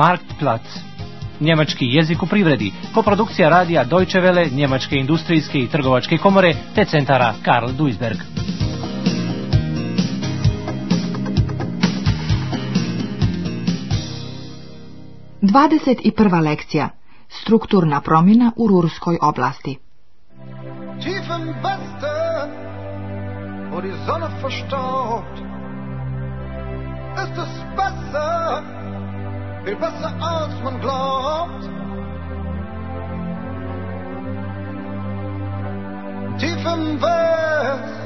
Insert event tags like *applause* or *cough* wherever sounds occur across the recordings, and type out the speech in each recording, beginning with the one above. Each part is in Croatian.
Marktplatz. Njemački jezik u privredi, koprodukcija radija Deutsche Welle, Njemačke industrijske i trgovačke komore te centara Karl Duisberg. Dvadeset i prva lekcija. Strukturna promjena u Rurskoj oblasti. Tief im Westen, wo die Sonne verstaubt, ist es besser, viel besser als man glaubt. Tief im Westen,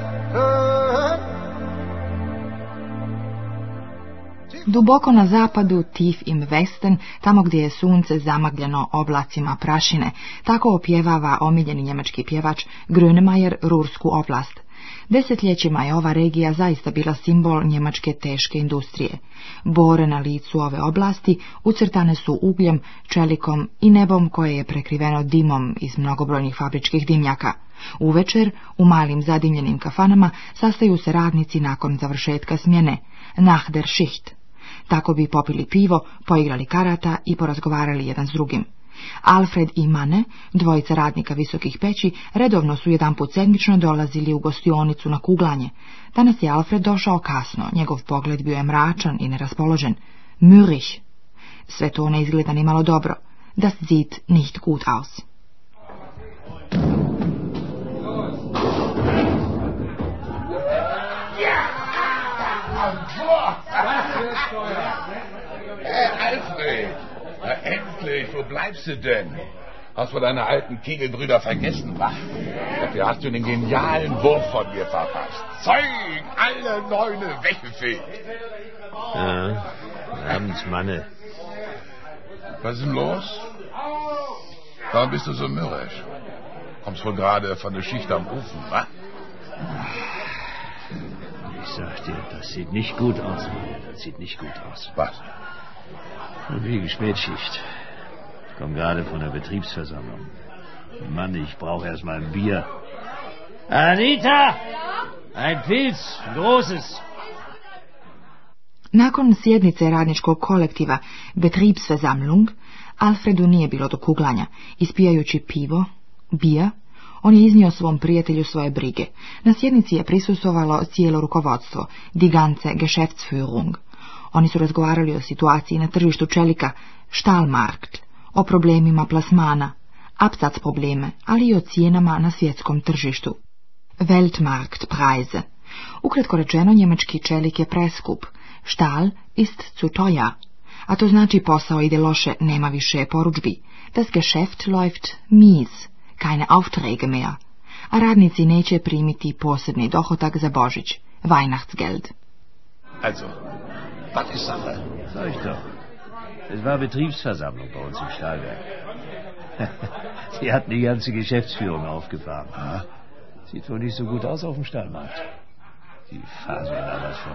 Duboko na zapadu, Tif im Westen, tamo gdje je sunce zamagljeno oblacima prašine, tako opjevava omiljeni njemački pjevač Grönemeyer Rursku oblast. Desetljećima je ova regija zaista bila simbol njemačke teške industrije. Bore na licu ove oblasti ucrtane su ugljem, čelikom i nebom koje je prekriveno dimom iz mnogobrojnih fabričkih dimnjaka. Uvečer, u malim zadimljenim kafanama, sastaju se radnici nakon završetka smjene, nach der Schicht. Tako bi popili pivo, poigrali karata i porazgovarali jedan s drugim. Alfred i Mane, dvojica radnika visokih peći, redovno su jedanput sedmično dolazili u gostionicu na kuglanje. Danas je Alfred došao kasno, njegov pogled bio je mračan i neraspoložen. Mürich. Sve to ne izgleda ni malo dobro. Das sieht nicht gut aus. Endlich, wo bleibst du denn? Hast du deine alten Kegelbrüder vergessen, wa? Dafür hast du den genialen Wurf von mir verpasst. Zeug, alle Neune weggefegt. Ja, Abend, Manne. Was ist denn los? Warum bist du so mürrisch? Kommst wohl gerade von der Schicht am Ofen, wa? Ich sag dir, das sieht nicht gut aus, Manne. Das sieht nicht gut aus. Was? Und wegen Spätschicht. Ich komme gerade von der Betriebsversammlung. Mann, ich brauche erst mal ein Bier. Anita! Ein Pilz, ein großes. Nakon sjednice radničkog kolektiva Betriebsversammlung, Alfredu nije bilo do kuglanja. Ispijajući pivo, bija, on je iznio svom prijatelju svoje brige. Na sjednici je prisustovalo cijelo rukovodstvo, die ganze Geschäftsführung. Oni su razgovarali o situaciji na tržištu čelika, Stahlmarkt, o problemima plasmana, absac probleme, ali i o cijenama na svjetskom tržištu. Weltmarktpreise. Ukratko rečeno, njemački čelik je preskup. Stahl ist zu teuer. A to znači posao ide loše, nema više poručbi. Das Geschäft läuft mies, keine Aufträge mehr. A radnici neće primiti posebni dohodak za Božić, Weihnachtsgeld. Also, was ist Sache? Sag ich doch. Es war Betriebsversammlung bei uns im Stahlwerk. *laughs* Sie hatten die ganze Geschäftsführung aufgefahren. Sieht wohl nicht so gut aus auf dem Stahlmarkt. Die faseln da was von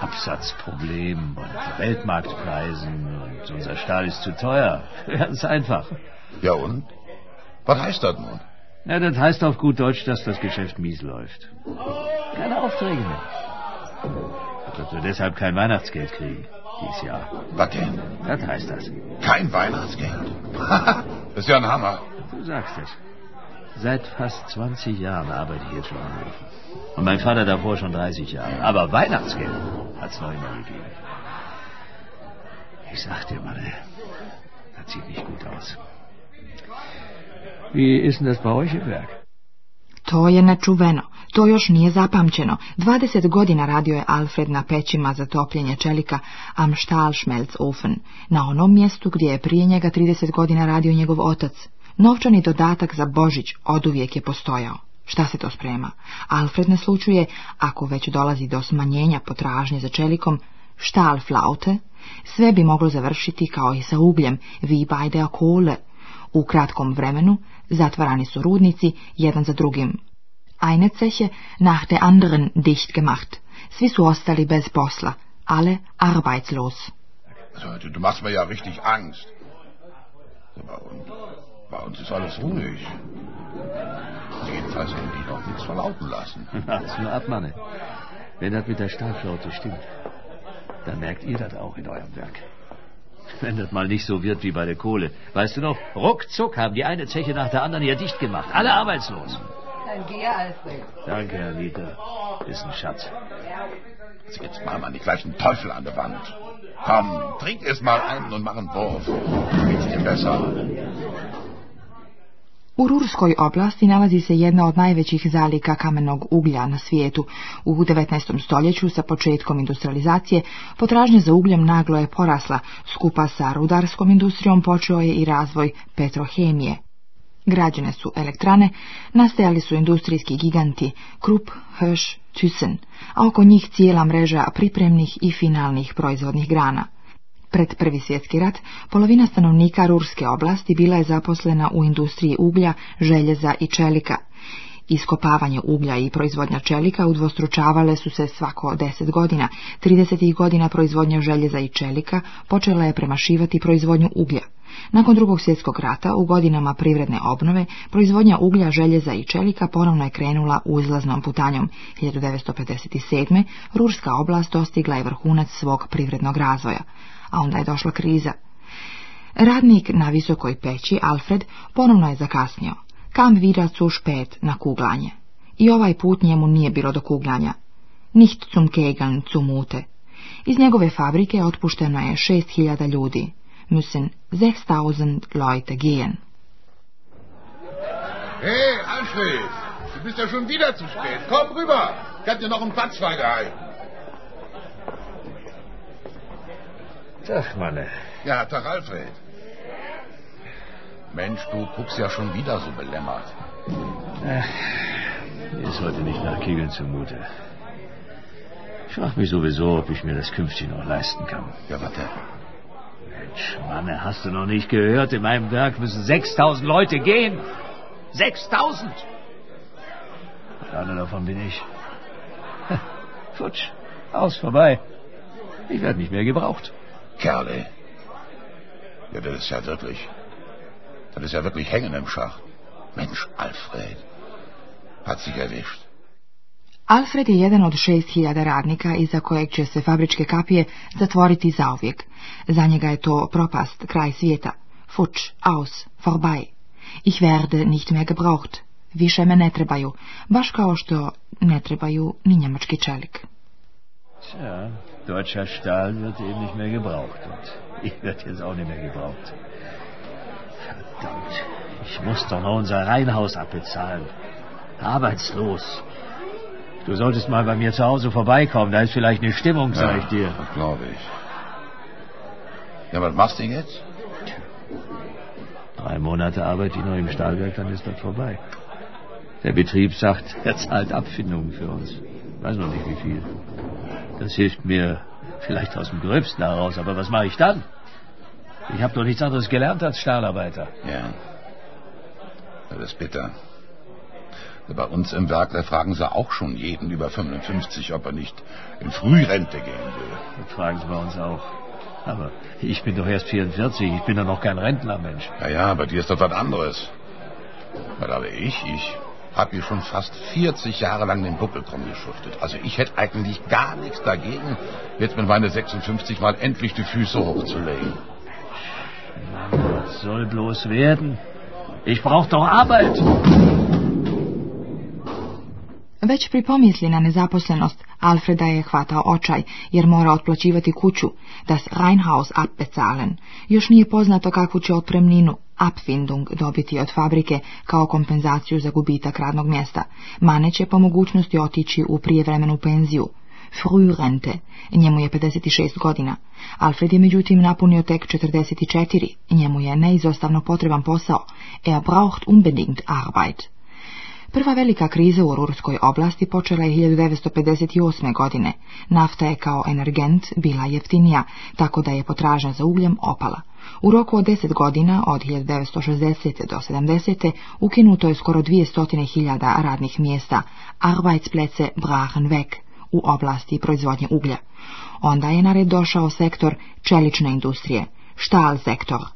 Absatzproblemen und Weltmarktpreisen und unser Stahl ist zu teuer. *laughs* Ganz einfach. Ja und? Was heißt das nun? Ja, das heißt auf gut Deutsch, dass das Geschäft mies läuft. Keine Aufträge mehr. Dass wir deshalb kein Weihnachtsgeld kriegen. Dieses Jahr. Was denn? Das heißt das. Kein Weihnachtsgeld. *laughs* das ist ja ein Hammer. Du sagst es. Seit fast 20 Jahren arbeite ich jetzt schon am Ofen. Und mein Vater davor schon 30 Jahre. Aber Weihnachtsgeld hat's noch immer gegeben. Ich sag dir, Mann, das sieht nicht gut aus. Wie ist denn das bei euch im Werk? To je nečuveno. To još nije zapamćeno. 20 godina radio je Alfred na pećima za topljenje čelika am Stahlschmelzofen, na onom mjestu gdje je prije njega 30 godina radio njegov otac. Novčani dodatak za Božić oduvijek je postojao. Šta se to sprema? Alfred naslučuje, ako već dolazi do smanjenja potražnje za čelikom, Stahlflaute, sve bi moglo završiti kao i sa ugljem, wie bei der Kohle. U kratkom vremenu zatvarani su rudnici jedan za drugim. Eine Zeche nach der anderen dicht gemacht. Svi su ostali bez posla, alle arbeitslos. Also, du, machst mir ja richtig Angst. Aber und, bei uns ist alles ruhig. Jedenfalls haben die noch nichts verlauten lassen. *laughs* Wart's nur ab, Manne. Wenn das mit der Stahlflaute stimmt, dann merkt ihr das auch in eurem Werk. *laughs* Wenn das mal nicht so wird wie bei der Kohle. Weißt du noch, ruckzuck haben die eine Zeche nach der anderen hier dicht gemacht. Alle arbeitslos. Dann geh, Alfred. Danke, Anita. Ist ein Schatz. Jetzt machen wir nicht gleich einen Teufel an der Wand. Komm, trink erst mal einen und mach einen Wurf. Geht's dir besser? U Rurskoj oblasti nalazi se jedna od najvećih zalika kamenog uglja na svijetu. U 19. stoljeću sa početkom industrializacije potražnja za ugljem naglo je porasla, skupa sa rudarskom industrijom počeo je i razvoj petrohemije. Građene su elektrane, nastajali su industrijski giganti Krupp, Hirsch, Thyssen, a oko njih cijela mreža pripremnih i finalnih proizvodnih grana. Pred Prvi svjetski rat polovina stanovnika Rurske oblasti bila je zaposlena u industriji uglja, željeza i čelika. Iskopavanje uglja i proizvodnja čelika udvostručavale su se svako deset godina. 30. godina proizvodnja željeza i čelika počela je premašivati proizvodnju uglja. Nakon drugog svjetskog rata, u godinama privredne obnove, proizvodnja uglja, željeza i čelika ponovno je krenula uzlaznom putanjom. 1957. Rurska oblast dostigla je vrhunac svog privrednog razvoja a onda je došla kriza. Radnik na visokoj peći, Alfred, ponovno je zakasnio. Kam wieder zu spät na kuglanje. I ovaj put njemu nije bilo do kuglanja. Nicht zum Kegeln zum Mute. Iz njegove fabrike otpušteno je 6000 ljudi. Müssen 6000 Leute gehen. Hey, Alfred, du bist ja schon wieder zu spät. Komm rüber, ich hab dir noch einen Platz freigehalten. Tag, Manne. Ja, Tag, Alfred. Mensch, du guckst ja schon wieder so belämmert. Mir ist heute nicht nach Kegeln zumute. Ich frage mich sowieso, ob ich mir das künftig noch leisten kann. Ja, warte. Mensch, Manne, hast du noch nicht gehört? In meinem Werk müssen 6000 Leute gehen. 6000! Und einer davon bin ich. Futsch, aus, vorbei. Ich werde nicht mehr gebraucht. Kerle. Ja, das ist ja wirklich. Das ist ja wirklich hängen im Schach. Mensch, Alfred. Hat sich erwischt. Alfred je jedan od 6000 radnika iza kojeg će se fabričke kapije zatvoriti zauvijek. Za njega je to propast, kraj svijeta. Futsch, aus, vorbei. Ich werde nicht mehr gebraucht. Više me ne trebaju, baš kao što ne trebaju ni njemački čelik. Tja, deutscher Stahl wird eben nicht mehr gebraucht. Und ich werde jetzt auch nicht mehr gebraucht. Verdammt, ich muss doch noch unser Reihenhaus abbezahlen. Arbeitslos. Du solltest mal bei mir zu Hause vorbeikommen. Da ist vielleicht eine Stimmung, sag ich dir. Das glaube ich. Ja, was machst du jetzt? Drei Monate arbeite ich noch im Stahlwerk, dann ist das vorbei. Der Betrieb sagt, *laughs* er zahlt Abfindungen für uns. Weiß noch nicht wie viel. Das hilft mir vielleicht aus dem Gröbsten heraus, aber was mache ich dann? Ich habe doch nichts anderes gelernt als Stahlarbeiter. Ja. Das ist bitter. Bei uns im Werk, da fragen sie auch schon jeden über 55, ob er nicht in Frührente gehen will. Das fragen sie bei uns auch. Aber ich bin doch erst 44, ich bin doch noch kein Rentner, Mensch. Ja, ja, bei dir ist das was anderes. Weil aber ich, ich habe hier schon fast 40 Jahre lang den Buckel drum geschuftet. Also ich hätte eigentlich gar nichts dagegen, jetzt mit meine 56 mal endlich die Füße hochzulegen. Was soll bloß werden? Ich brauch doch Arbeit. Već pri pomisli na nezaposlenost, Alfreda je hvatao očaj, jer mora otplaćivati kuću, das Reinhaus abbezahlen. Još nije poznato kakvu će otpremninu, Abfindung, dobiti od fabrike kao kompenzaciju za gubitak radnog mjesta. Mane će po mogućnosti otići u prijevremenu penziju. Frührente, njemu je 56 godina. Alfred je međutim napunio tek 44, njemu je neizostavno potreban posao. Er braucht unbedingt Arbeit. Prva velika kriza u Rurskoj oblasti počela je 1958. godine. Nafta je kao energent bila jeftinija, tako da je potražnja za ugljem opala. U roku od 10 godina, od 1960. do 70. ukinuto je skoro 200.000 radnih mjesta, Arbeitsplätze brachen weg, u oblasti proizvodnje uglja. Onda je na red došao sektor čelične industrije, štal sektor.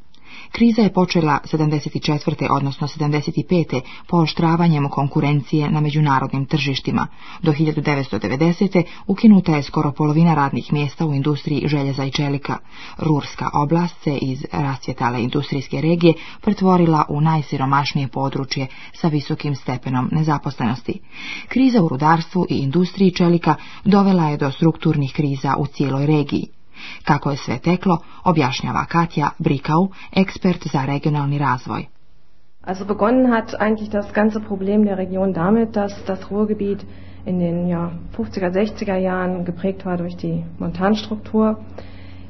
Kriza je počela 74. odnosno 75. pooštravanjem konkurencije na međunarodnim tržištima. Do 1990. ukinuta je skoro polovina radnih mjesta u industriji željeza i čelika. Rurska oblast se iz rasvjetale industrijske regije pretvorila u najsiromašnije područje sa visokim stepenom nezaposlenosti. Kriza u rudarstvu i industriji čelika dovela je do strukturnih kriza u cijeloj regiji. Kako je sve teklo, objašnjava Katja Brikau, ekspert za regionalni razvoj. Also begonnen hat eigentlich das ganze Problem der Region damit, dass das Ruhrgebiet in den ja, 50er, 60er Jahren geprägt war durch die Montanstruktur.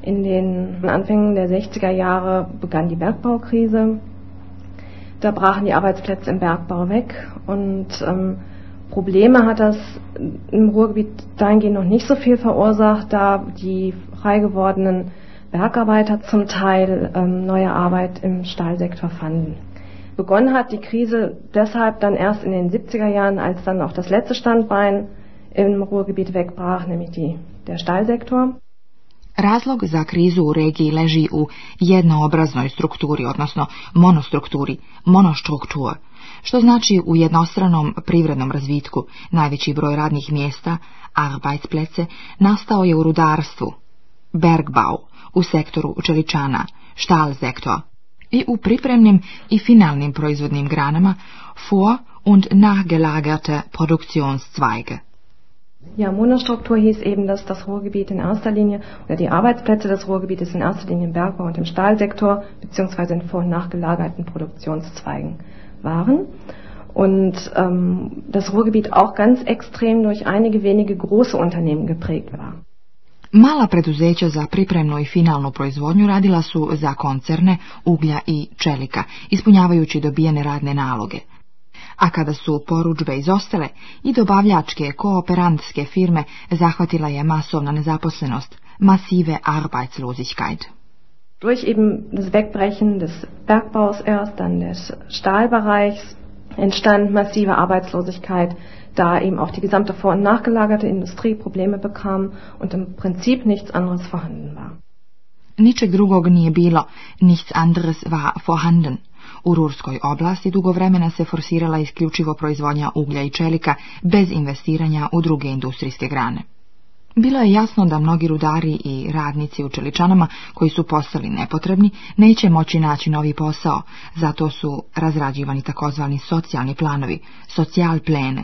In den Anfängen der 60er Jahre begann die Bergbaukrise. Da brachen die Arbeitsplätze im Bergbau weg und ähm, Probleme hat das im Ruhrgebiet dahingehend noch nicht so viel verursacht, da die frei gewordenen Bergarbeiter zum Teil ähm, neue Arbeit im Stahlsektor fanden. Begonnen hat die Krise deshalb dann erst in den 70er Jahren, als dann auch das letzte Standbein im Ruhrgebiet wegbrach, nämlich die, der Stahlsektor. Razlog za krizu u regiji leži u jednoobraznoj strukturi, odnosno monostrukturi, monostruktur, što znači u jednostranom privrednom razvitku. Najveći broj radnih mjesta, Arbeitsplätze, nastao je u rudarstvu, Bergbau, u sektoru čeličana, Stahlsektor, i u pripremnim i finalnim proizvodnim granama, vor- und nachgelagerte Produktionszweige. Ja, Monostruktur hieß eben, dass das Ruhrgebiet in erster Linie oder die Arbeitsplätze des Ruhrgebietes in erster Linie im Bergbau und im Stahlsektor beziehungsweise in vor- und nachgelagerten Produktionszweigen waren. Und ähm, das Ruhrgebiet auch ganz extrem durch einige wenige große Unternehmen geprägt war. Mala preduzeća za pripremnu i finalnu proizvodnju radila su za koncerne, uglja i čelika, ispunjavajući dobijene radne naloge. A kada su poručbe izostale, i dobavljačke kooperantske firme zahvatila je masovna nezaposlenost, masive Arbeitslosigkeit. Durch eben das Wegbrechen des Bergbaus erst, dann des Stahlbereichs, entstand massive Arbeitslosigkeit, da eben auch die gesamte vor- und nachgelagerte Industrie Probleme bekam und im Prinzip nichts anderes vorhanden war. Ničeg drugog nije bilo, nichts anderes war vorhanden. U Rurskoj oblasti dugo vremena se forsirala isključivo proizvodnja uglja i čelika bez investiranja u druge industrijske grane. Bilo je jasno da mnogi rudari i radnici u čeličanama koji su postali nepotrebni neće moći naći novi posao, zato su razrađivani takozvani socijalni planovi, socijalplene.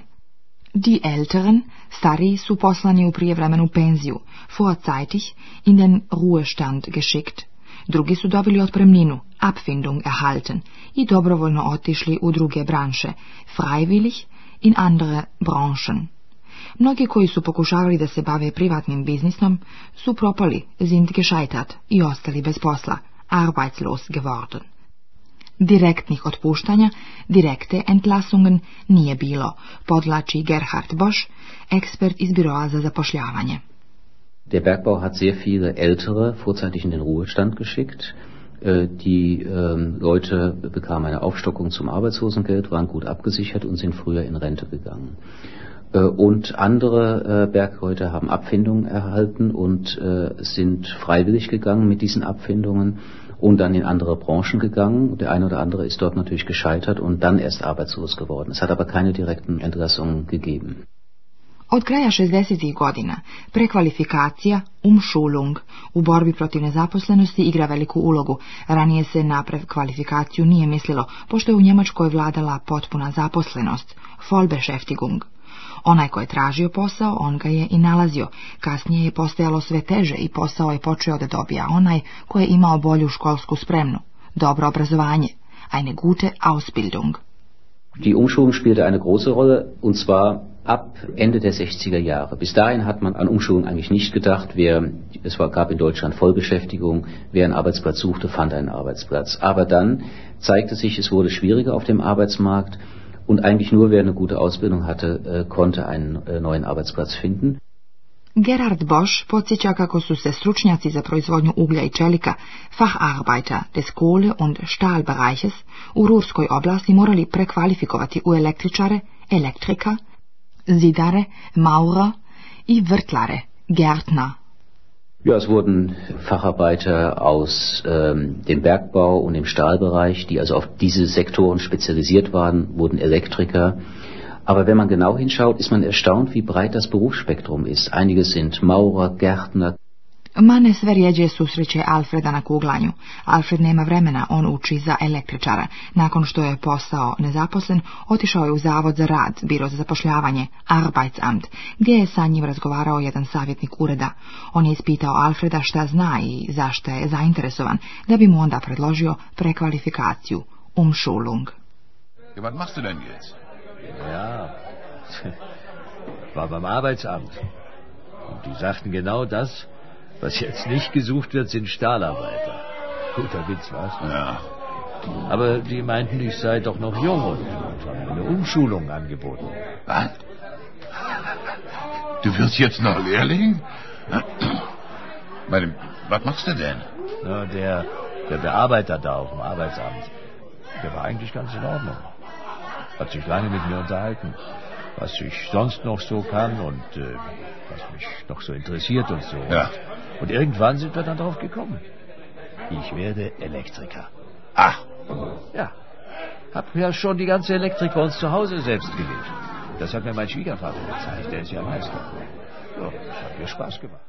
Die Älteren, stariji su poslani u prijevremenu penziju, vorzeitig in den Ruhestand geschickt. Drugi su dobili otpremninu, Abfindung erhalten, i dobrovoljno otišli u druge branše, freiwillig in andere Branchen. Mnogi koji su pokušavali da se bave privatnim biznisom su propali, sind gescheitert i ostali bez posla, arbeitslos geworden. Direktnih otpuštanja, direkte Entlassungen nije bilo, podlači Gerhard Bosch, ekspert iz biroa za zapošljavanje. Der Bergbau hat sehr viele Ältere vorzeitig in den Ruhestand geschickt. Die ähm, Leute bekamen eine Aufstockung zum Arbeitslosengeld, waren gut abgesichert und sind früher in Rente gegangen. Und andere Bergleute haben Abfindungen erhalten und sind freiwillig gegangen mit diesen Abfindungen und dann in andere Branchen gegangen. Der eine oder andere ist dort natürlich gescheitert und dann erst arbeitslos geworden. Es hat aber keine direkten Entlassungen gegeben. Od kraja 60. godina prekvalifikacija, umschulung, u borbi protiv nezaposlenosti igra veliku ulogu. Ranije se na prekvalifikaciju nije mislilo, pošto je u Njemačkoj vladala potpuna zaposlenost, Vollbeschäftigung. Onaj ko je tražio posao, on ga je i nalazio. Kasnije je postojalo sve teže i posao je počeo da dobija onaj ko je imao bolju školsku spremnu, dobro obrazovanje, eine gute Ausbildung. Die Umschulung spielte eine große Rolle, und zwar ab Ende der 60er Jahre. Bis dahin hat man an Umschulung eigentlich nicht gedacht. Wer, es war, gab in Deutschland Vollbeschäftigung. Wer einen Arbeitsplatz suchte, fand einen Arbeitsplatz. Aber dann zeigte sich, es wurde schwieriger auf dem Arbeitsmarkt und eigentlich nur wer eine gute Ausbildung hatte, konnte einen neuen Arbeitsplatz finden. Gerhard Bosch podsjeća kako su se stručnjaci za proizvodnju uglja i čelika, Facharbeiter des Kohle- und Stahlbereiches, u Rurskoj oblasti morali prekvalifikovati u električare, elektrika, zidare, maurer i vrtlare, Gärtner. Ja, es wurden Facharbeiter aus ähm, dem Bergbau und dem Stahlbereich, die also auf diese Sektoren spezialisiert waren, wurden Elektriker. Aber wenn man genau hinschaut, ist man erstaunt, wie breit das Berufsspektrum ist. Einige sind Maurer, Gärtner, Mane sve rijeđe susreće Alfreda na kuglanju. Alfred nema vremena, on uči za električara. Nakon što je postao nezaposlen, otišao je u zavod za rad, biro za zapošljavanje, Arbeitsamt, gdje je sa njim razgovarao jedan savjetnik ureda. On je ispitao Alfreda šta zna i zašto je zainteresovan, da bi mu onda predložio prekvalifikaciju, umschulung. Ja, was machst du denn jetzt? Ja, *laughs* war beim Arbeitsamt. Und die sagten genau das, Was jetzt nicht gesucht wird, sind Stahlarbeiter. Guter Witz, was? Ja. Aber die meinten, ich sei doch noch jung und, haben eine Umschulung angeboten. Was? Du wirst jetzt noch Lehrling? Meine, was machst du denn? Na, der, der Bearbeiter da auf dem Arbeitsamt, der war eigentlich ganz in Ordnung. Hat sich lange mit mir unterhalten, was ich sonst noch so kann und äh, was mich noch so interessiert und so. Ja. Und irgendwann sind wir dann drauf gekommen. Ich werde Elektriker. Ach. Ja. Hab ja schon die ganze Elektrik bei uns zu Hause selbst gelegt. Das hat mir mein Schwiegervater gezeigt. Der ist ja Meister. Ja, das hat mir Spaß gemacht.